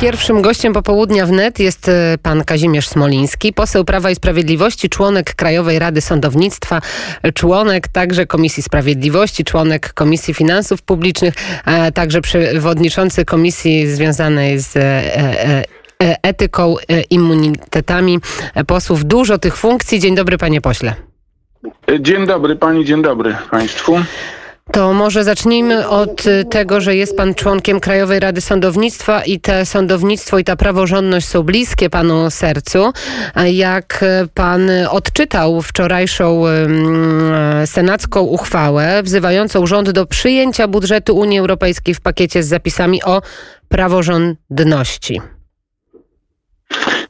Pierwszym gościem popołudnia wnet jest e, pan Kazimierz Smoliński, poseł Prawa i Sprawiedliwości, członek Krajowej Rady Sądownictwa, członek także Komisji Sprawiedliwości, członek Komisji Finansów Publicznych, a także przewodniczący komisji związanej z e, e, etyką, immunitetami posłów. Dużo tych funkcji. Dzień dobry, panie pośle. Dzień dobry pani, dzień dobry państwu. To może zacznijmy od tego, że jest pan członkiem Krajowej Rady Sądownictwa i te sądownictwo i ta praworządność są bliskie panu sercu. Jak pan odczytał wczorajszą senacką uchwałę wzywającą rząd do przyjęcia budżetu Unii Europejskiej w pakiecie z zapisami o praworządności?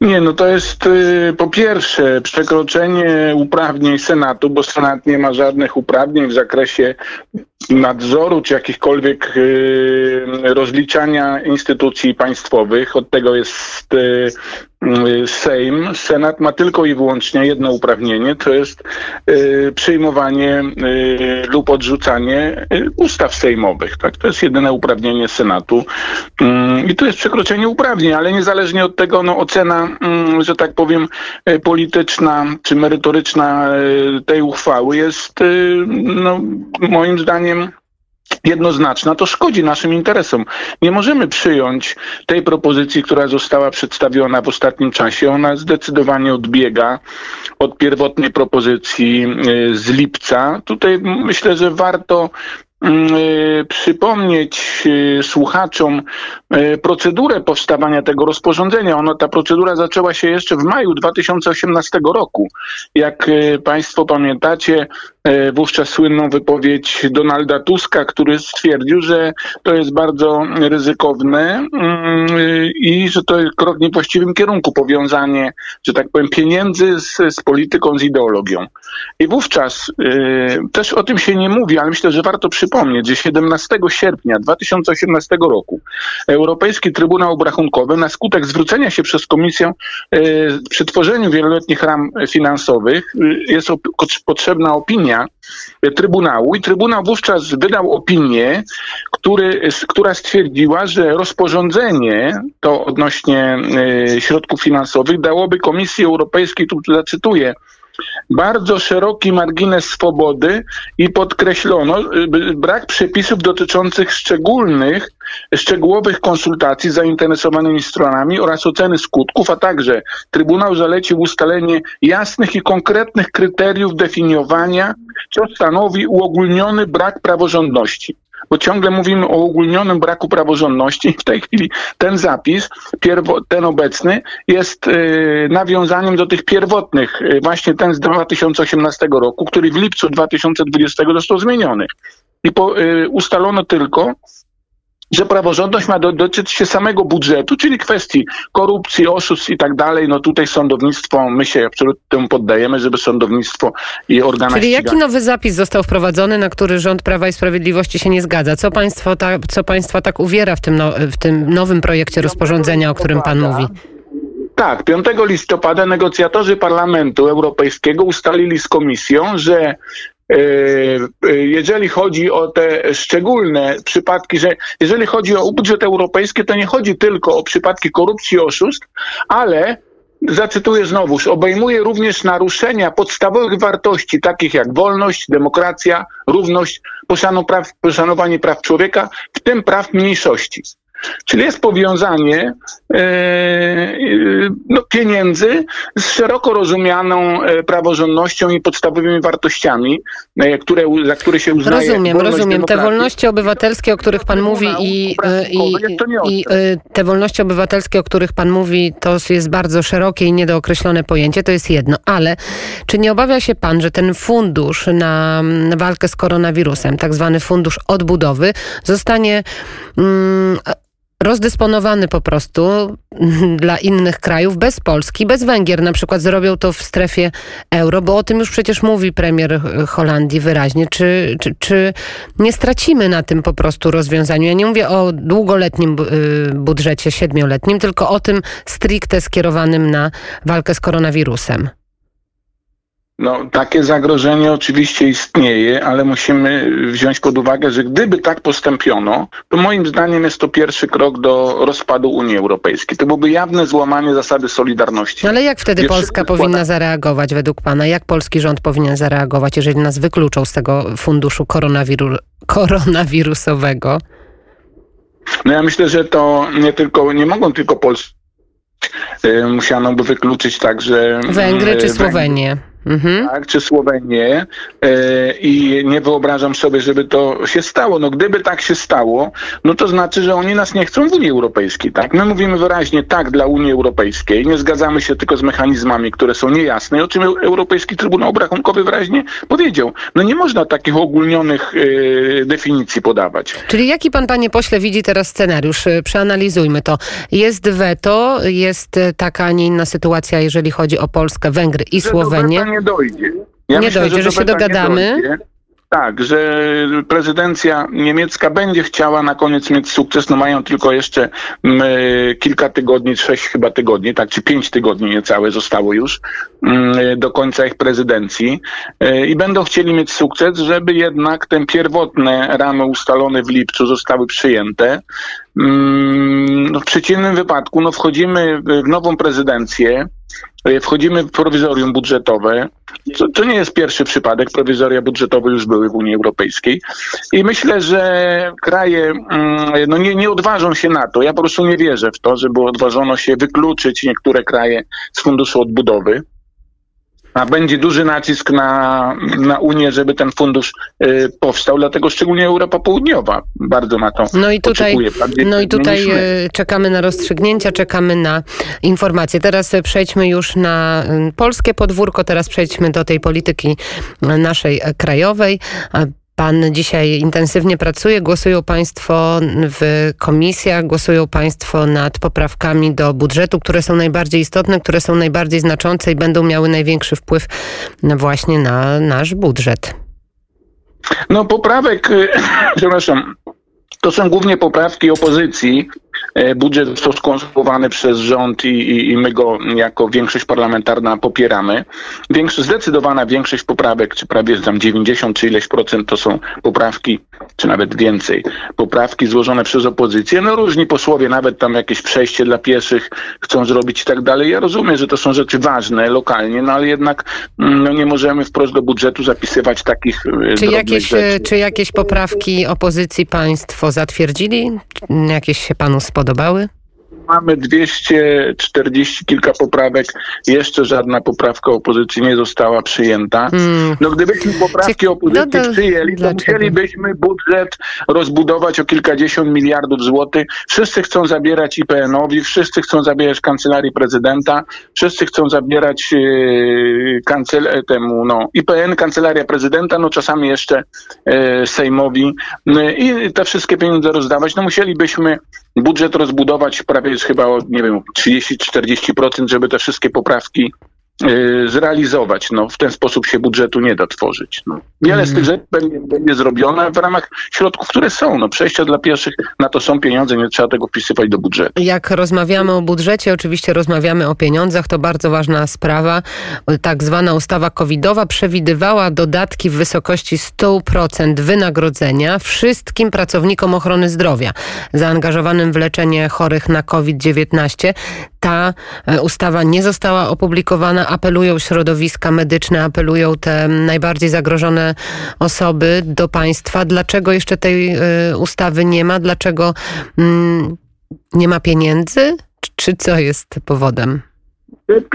Nie, no to jest y, po pierwsze przekroczenie uprawnień Senatu, bo Senat nie ma żadnych uprawnień w zakresie nadzoru czy jakichkolwiek y, rozliczania instytucji państwowych. Od tego jest y, y, Sejm. Senat ma tylko i wyłącznie jedno uprawnienie, to jest przyjmowanie lub odrzucanie ustaw sejmowych. Tak? To jest jedyne uprawnienie Senatu. I to jest przekroczenie uprawnień, ale niezależnie od tego no, ocena, że tak powiem, polityczna czy merytoryczna tej uchwały jest no, moim zdaniem jednoznaczna, to szkodzi naszym interesom. Nie możemy przyjąć tej propozycji, która została przedstawiona w ostatnim czasie. Ona zdecydowanie odbiega od pierwotnej propozycji y, z lipca. Tutaj myślę, że warto y, przypomnieć y, słuchaczom procedurę powstawania tego rozporządzenia. Ono, ta procedura zaczęła się jeszcze w maju 2018 roku. Jak Państwo pamiętacie, wówczas słynną wypowiedź Donalda Tuska, który stwierdził, że to jest bardzo ryzykowne mm, i że to krok w niewłaściwym kierunku, powiązanie, że tak powiem, pieniędzy z, z polityką, z ideologią. I wówczas też o tym się nie mówi, ale myślę, że warto przypomnieć, że 17 sierpnia 2018 roku Europejski Trybunał Obrachunkowy na skutek zwrócenia się przez Komisję e, przy tworzeniu wieloletnich ram finansowych e, jest op potrzebna opinia Trybunału i Trybunał wówczas wydał opinię, który, która stwierdziła, że rozporządzenie to odnośnie e, środków finansowych dałoby Komisji Europejskiej, tu zacytuję, bardzo szeroki margines swobody i podkreślono y, brak przepisów dotyczących szczególnych, szczegółowych konsultacji z zainteresowanymi stronami oraz oceny skutków, a także Trybunał zalecił ustalenie jasnych i konkretnych kryteriów definiowania, co stanowi uogólniony brak praworządności bo ciągle mówimy o ogólnionym braku praworządności. W tej chwili ten zapis, ten obecny, jest y, nawiązaniem do tych pierwotnych, y, właśnie ten z 2018 roku, który w lipcu 2020 został zmieniony. I po, y, ustalono tylko, że praworządność ma do, dotyczyć się samego budżetu, czyli kwestii korupcji, oszustw i tak dalej. No tutaj sądownictwo, my się absolutnie temu poddajemy, żeby sądownictwo i organa Czyli jaki nowy zapis został wprowadzony, na który rząd Prawa i Sprawiedliwości się nie zgadza? Co państwo, ta, co państwa tak uwiera w tym, no, w tym nowym projekcie rozporządzenia, o którym pan mówi? Tak, 5 listopada negocjatorzy Parlamentu Europejskiego ustalili z Komisją, że jeżeli chodzi o te szczególne przypadki, że jeżeli chodzi o budżet europejski, to nie chodzi tylko o przypadki korupcji, oszustw, ale zacytuję znowuż, obejmuje również naruszenia podstawowych wartości, takich jak wolność, demokracja, równość, poszanowanie praw człowieka, w tym praw mniejszości. Czyli jest powiązanie e, e, no, pieniędzy z szeroko rozumianą e, praworządnością i podstawowymi wartościami, które, za które się uznaje. Rozumiem, rozumiem. Te wolności obywatelskie, o których pan mówi i, i, i te wolności obywatelskie, o których pan mówi, to jest bardzo szerokie i niedookreślone pojęcie, to jest jedno. Ale czy nie obawia się pan, że ten fundusz na, na walkę z koronawirusem, tak zwany fundusz odbudowy, zostanie mm, rozdysponowany po prostu dla innych krajów, bez Polski, bez Węgier. Na przykład zrobią to w strefie euro, bo o tym już przecież mówi premier Holandii wyraźnie. Czy, czy, czy nie stracimy na tym po prostu rozwiązaniu? Ja nie mówię o długoletnim y, budżecie, siedmioletnim, tylko o tym stricte skierowanym na walkę z koronawirusem. No, takie zagrożenie oczywiście istnieje, ale musimy wziąć pod uwagę, że gdyby tak postąpiono, to moim zdaniem jest to pierwszy krok do rozpadu Unii Europejskiej. To byłoby jawne złamanie zasady solidarności. Ale jak wtedy Polska powinna zareagować według Pana? Jak polski rząd powinien zareagować, jeżeli nas wykluczą z tego funduszu koronawiru koronawirusowego? No ja myślę, że to nie tylko, nie mogą tylko Polscy y, musiano by wykluczyć także Węgry czy Słowenię. Mhm. Tak, czy Słowenię e, i nie wyobrażam sobie, żeby to się stało. No gdyby tak się stało, no to znaczy, że oni nas nie chcą w Unii Europejskiej, tak? My mówimy wyraźnie tak dla Unii Europejskiej, nie zgadzamy się tylko z mechanizmami, które są niejasne, o czym Europejski Trybunał Obrachunkowy wyraźnie powiedział. No nie można takich ogólnionych e, definicji podawać. Czyli jaki pan, panie pośle, widzi teraz scenariusz? E, przeanalizujmy to. Jest weto, jest taka, a nie inna sytuacja, jeżeli chodzi o Polskę, Węgry i Słowenię nie dojdzie. Ja nie myślę, dojdzie, że, że się dogadamy. Tak, że prezydencja niemiecka będzie chciała na koniec mieć sukces. No mają tylko jeszcze m, mm, kilka tygodni, sześć chyba tygodni, tak, czy pięć tygodni niecałe zostało już m, mm, do końca ich prezydencji e, i będą chcieli mieć sukces, żeby jednak te pierwotne ramy ustalone w lipcu zostały przyjęte. Mm, no w przeciwnym wypadku no wchodzimy w nową prezydencję, E, wchodzimy w prowizorium budżetowe. To, to, nie jest pierwszy przypadek. Prowizoria budżetowe już były w Unii Europejskiej. I myślę, że kraje mm, no nie, nie odważą się na to. Ja po prostu nie wierzę w to, żeby odważono się wykluczyć niektóre kraje z funduszu odbudowy będzie duży nacisk na, na Unię, żeby ten fundusz y, powstał, dlatego szczególnie Europa Południowa bardzo na to no i tutaj, No i tutaj y, czekamy na rozstrzygnięcia, czekamy na informacje. Teraz przejdźmy już na y, polskie podwórko, teraz przejdźmy do tej polityki naszej krajowej. Pan dzisiaj intensywnie pracuje. Głosują Państwo w komisjach, głosują Państwo nad poprawkami do budżetu, które są najbardziej istotne, które są najbardziej znaczące i będą miały największy wpływ właśnie na nasz budżet. No poprawek, przepraszam, to są głównie poprawki opozycji, budżet został skonstruowany przez rząd i, i, i, my go jako większość parlamentarna popieramy. Większość, zdecydowana większość poprawek, czy prawie tam 90 czy ileś procent to są poprawki, czy nawet więcej, poprawki złożone przez opozycję. No różni posłowie nawet tam jakieś przejście dla pieszych chcą zrobić i tak dalej. Ja rozumiem, że to są rzeczy ważne lokalnie, no ale jednak mm, no, nie możemy wprost do budżetu zapisywać takich e, czy jakieś, rzeczy. Czy jakieś poprawki opozycji państwo zatwierdzili? Jakieś się panu spodobały? mamy 240 kilka poprawek, jeszcze żadna poprawka opozycji nie została przyjęta. Hmm. No gdybyśmy poprawki opozycji no to, przyjęli, to dlaczego? musielibyśmy budżet rozbudować o kilkadziesiąt miliardów złotych. Wszyscy chcą zabierać IPN-owi, wszyscy chcą zabierać kancelarii prezydenta, wszyscy chcą zabierać yy, kancel temu, no, IPN, kancelaria prezydenta, no czasami jeszcze yy, Sejmowi yy, i te wszystkie pieniądze rozdawać. No musielibyśmy budżet rozbudować prawie chyba o, nie wiem, 30-40%, żeby te wszystkie poprawki zrealizować. No, w ten sposób się budżetu nie da tworzyć. No. Wiele z tych rzeczy będzie, będzie zrobione w ramach środków, które są. No, przejścia dla pierwszych, na to są pieniądze, nie trzeba tego wpisywać do budżetu. Jak rozmawiamy o budżecie, oczywiście rozmawiamy o pieniądzach, to bardzo ważna sprawa. Tak zwana ustawa covidowa przewidywała dodatki w wysokości 100% wynagrodzenia wszystkim pracownikom ochrony zdrowia zaangażowanym w leczenie chorych na COVID-19. Ta e, ustawa nie została opublikowana, apelują środowiska medyczne, apelują te najbardziej zagrożone osoby do państwa. Dlaczego jeszcze tej y, ustawy nie ma? Dlaczego mm, nie ma pieniędzy? Czy co jest powodem?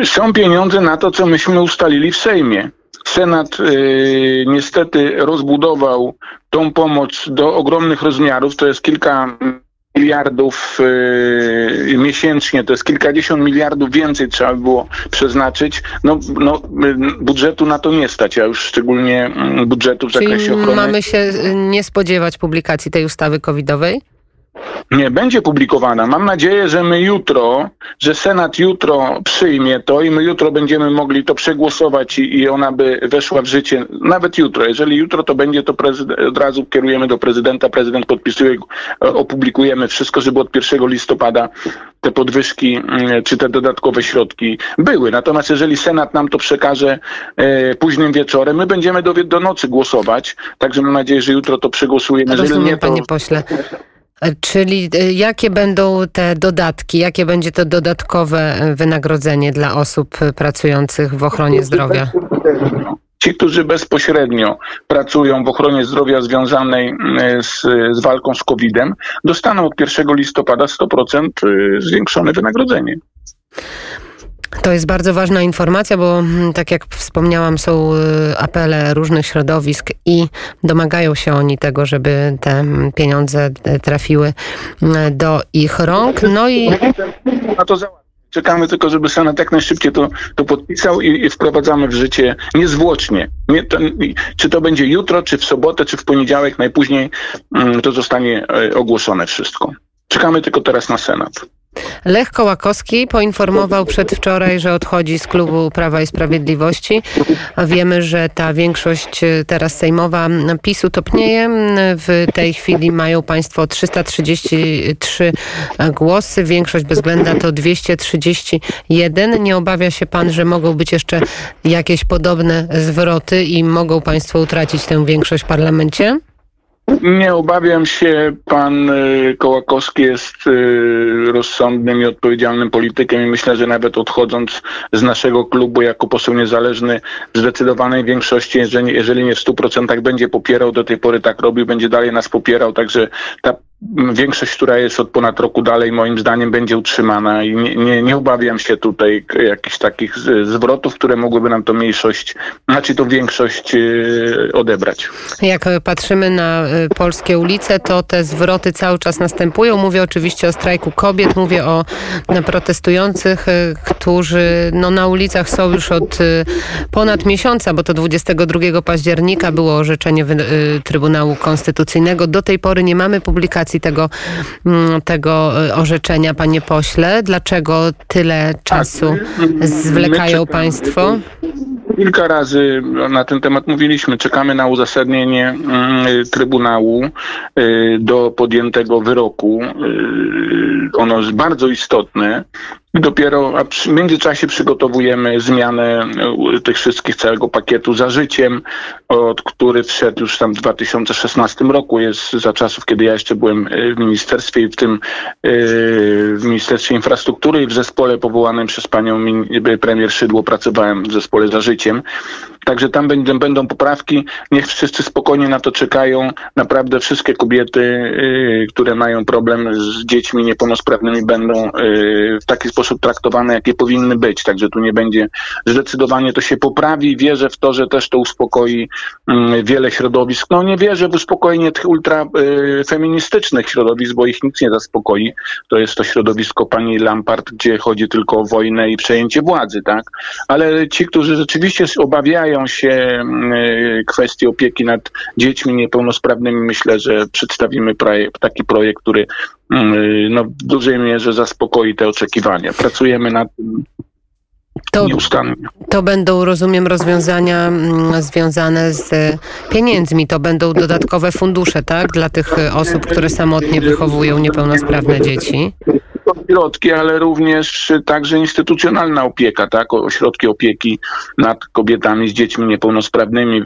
Są pieniądze na to, co myśmy ustalili w Sejmie. Senat y, niestety rozbudował tą pomoc do ogromnych rozmiarów, to jest kilka miliardów yy, miesięcznie, to jest kilkadziesiąt miliardów więcej trzeba by było przeznaczyć. No, no, budżetu na to nie stać, a już szczególnie mm, budżetu w zakresie Czyli ochrony. mamy się y, nie spodziewać publikacji tej ustawy covidowej? Nie, będzie publikowana. Mam nadzieję, że my jutro, że Senat jutro przyjmie to i my jutro będziemy mogli to przegłosować i, i ona by weszła w życie. Nawet jutro. Jeżeli jutro to będzie, to od razu kierujemy do prezydenta. Prezydent podpisuje, opublikujemy wszystko, żeby od 1 listopada te podwyżki mm, czy te dodatkowe środki były. Natomiast jeżeli Senat nam to przekaże e, późnym wieczorem, my będziemy do, do nocy głosować, także mam nadzieję, że jutro to przegłosujemy. Jeżeli Rozumiem, nie, to... panie pośle. Czyli jakie będą te dodatki, jakie będzie to dodatkowe wynagrodzenie dla osób pracujących w ochronie zdrowia? Ci, którzy bezpośrednio pracują w ochronie zdrowia związanej z, z walką z COVID-em, dostaną od 1 listopada 100% y, zwiększone wynagrodzenie. To jest bardzo ważna informacja, bo mm, tak jak wspomniałam, są y, apele różnych środowisk i domagają się oni tego, żeby te mm, pieniądze y, trafiły do ich rąk. No i. A to załatwić. Czekamy tylko, żeby Senat jak najszybciej to, to podpisał i, i wprowadzamy w życie niezwłocznie. Nie, to, czy to będzie jutro, czy w sobotę, czy w poniedziałek, najpóźniej mm, to zostanie e, ogłoszone wszystko. Czekamy tylko teraz na Senat. Lech Kołakowski poinformował przedwczoraj, że odchodzi z klubu Prawa i Sprawiedliwości. Wiemy, że ta większość e, teraz sejmowa PiSu topnieje. W tej chwili mają państwo 333 głosy. Większość bezwzględna to 231. Nie obawia się pan, że mogą być jeszcze jakieś podobne zwroty i mogą państwo utracić tę większość w parlamencie? Nie obawiam się. Pan y, Kołakowski jest y, rozsądnym i odpowiedzialnym politykiem i myślę, że nawet odchodząc z naszego klubu jako poseł niezależny w zdecydowanej większości, jeżeli, jeżeli nie w 100% będzie popierał, do tej pory tak robił, będzie dalej nas popierał, także ta większość, która jest od ponad roku dalej, moim zdaniem będzie utrzymana i nie, nie, nie obawiam się tutaj jakichś takich zwrotów, które mogłyby nam to mniejszość, znaczy to większość y, odebrać. Jak patrzymy na y, polskie ulice, to te zwroty cały czas następują. Mówię oczywiście o strajku kobiet, mówię o protestujących, y, którzy no, na ulicach są już od ponad miesiąca, bo to 22 października było orzeczenie Trybunału Konstytucyjnego. Do tej pory nie mamy publikacji tego, mm, tego e, orzeczenia, panie pośle? Dlaczego tyle czasu tak, zwlekają państwo? Kilka razy na ten temat mówiliśmy. Czekamy na uzasadnienie mm, Trybunału y, do podjętego wyroku. Y, ono jest bardzo istotne. Dopiero a w międzyczasie przygotowujemy zmianę y, tych wszystkich całego pakietu za życiem, od który wszedł już tam w 2016 roku. Jest za czasów, kiedy ja jeszcze byłem w ministerstwie i w tym w Ministerstwie Infrastruktury i w zespole powołanym przez panią premier Szydło pracowałem w zespole za życiem. Także tam będą, będą poprawki. Niech wszyscy spokojnie na to czekają. Naprawdę wszystkie kobiety, y, które mają problem z dziećmi niepełnosprawnymi, będą y, w taki sposób traktowane, jakie powinny być. Także tu nie będzie zdecydowanie to się poprawi. Wierzę w to, że też to uspokoi y, wiele środowisk. No nie wierzę w uspokojenie tych ultrafeministycznych środowisk, bo ich nic nie zaspokoi. To jest to środowisko pani Lampart, gdzie chodzi tylko o wojnę i przejęcie władzy, tak? Ale ci, którzy rzeczywiście obawiają pojawiają się mm, y, kwestie opieki nad dziećmi niepełnosprawnymi, myślę, że przedstawimy projekt, taki projekt, który mm, y, no, w dużej mierze zaspokoi te oczekiwania. Pracujemy nad tym to, to będą, rozumiem, rozwiązania mm, związane z pieniędzmi. To będą dodatkowe fundusze, tak? Dla tych osób, które samotnie wychowują niepełnosprawne dzieci środki, ale również także instytucjonalna opieka, tak? Ośrodki opieki nad kobietami z dziećmi niepełnosprawnymi, e,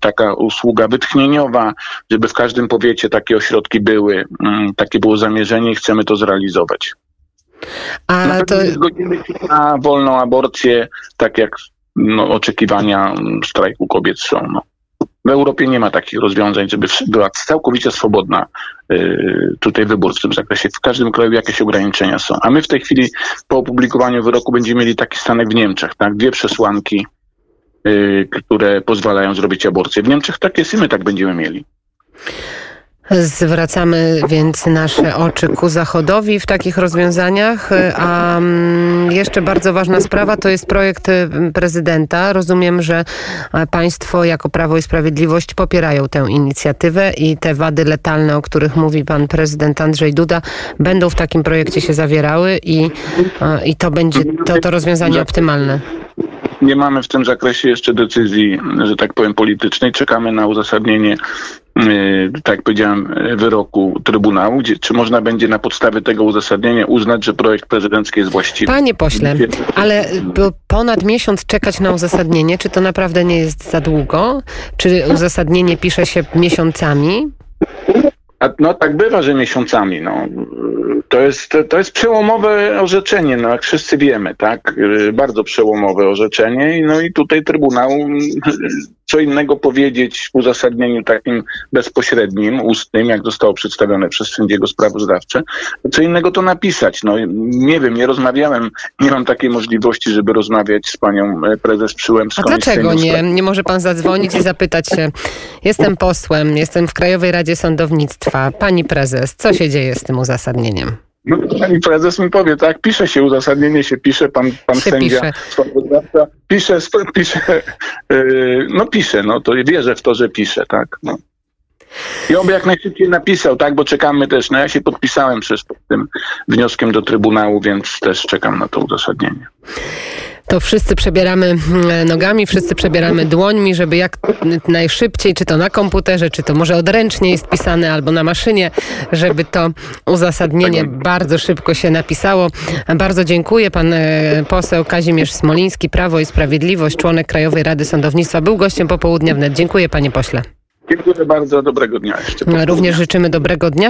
taka usługa wytchnieniowa, żeby w każdym powiecie takie ośrodki były. Mm, takie było zamierzenie i chcemy to zrealizować. A na to... zgodzimy się na wolną aborcję, tak jak no, oczekiwania strajku kobiet są. No. W Europie nie ma takich rozwiązań, żeby była całkowicie swobodna y, tutaj wybór w tym zakresie. W każdym kraju jakieś ograniczenia są. A my w tej chwili po opublikowaniu wyroku będziemy mieli taki stanek w Niemczech, tak? Dwie przesłanki, y, które pozwalają zrobić aborcję. W Niemczech tak jest i my tak będziemy mieli. Zwracamy więc nasze oczy ku zachodowi w takich rozwiązaniach. A mm, jeszcze bardzo ważna sprawa to jest projekt y, prezydenta. Rozumiem, że państwo jako Prawo i Sprawiedliwość popierają tę inicjatywę i te wady letalne, o których mówi pan prezydent Andrzej Duda, będą w takim projekcie się zawierały i, i to będzie to, to rozwiązanie optymalne. Nie mamy w tym zakresie jeszcze decyzji, że tak powiem, politycznej. Czekamy na uzasadnienie tak jak powiedziałem, wyroku Trybunału, gdzie, czy można będzie na podstawie tego uzasadnienia uznać, że projekt prezydencki jest właściwy. Panie pośle, ale ponad miesiąc czekać na uzasadnienie, czy to naprawdę nie jest za długo? Czy uzasadnienie pisze się miesiącami? A, no tak bywa, że miesiącami. No. To, jest, to jest przełomowe orzeczenie, no jak wszyscy wiemy, tak? Bardzo przełomowe orzeczenie. No i tutaj Trybunał co innego powiedzieć w uzasadnieniu takim bezpośrednim, ustnym, jak zostało przedstawione przez sędziego sprawozdawcze, co innego to napisać. No nie wiem, nie rozmawiałem, nie mam takiej możliwości, żeby rozmawiać z panią e, prezes Przyłębską. A dlaczego nie? Nie może pan zadzwonić i zapytać się, jestem posłem, jestem w Krajowej Radzie Sądownictwa. Pani prezes, co się dzieje z tym uzasadnieniem? No, pani prezes mi powie, tak, pisze się, uzasadnienie się pisze, pan, pan się sędzia, pisze. pisze, pisze, yy, no pisze, no to wierzę w to, że pisze, tak, no. I oby jak najszybciej napisał, tak, bo czekamy też, no ja się podpisałem przez tym wnioskiem do Trybunału, więc też czekam na to uzasadnienie to wszyscy przebieramy mm, nogami, wszyscy przebieramy dłońmi, żeby jak najszybciej, czy to na komputerze, czy to może odręcznie jest pisane, albo na maszynie, żeby to uzasadnienie bardzo szybko się napisało. Bardzo dziękuję. Pan e, poseł Kazimierz Smoliński, Prawo i Sprawiedliwość, członek Krajowej Rady Sądownictwa, był gościem popołudnia wnet. Dziękuję panie pośle. Dziękuję bardzo, dobrego dnia jeszcze. Również życzymy dobrego dnia.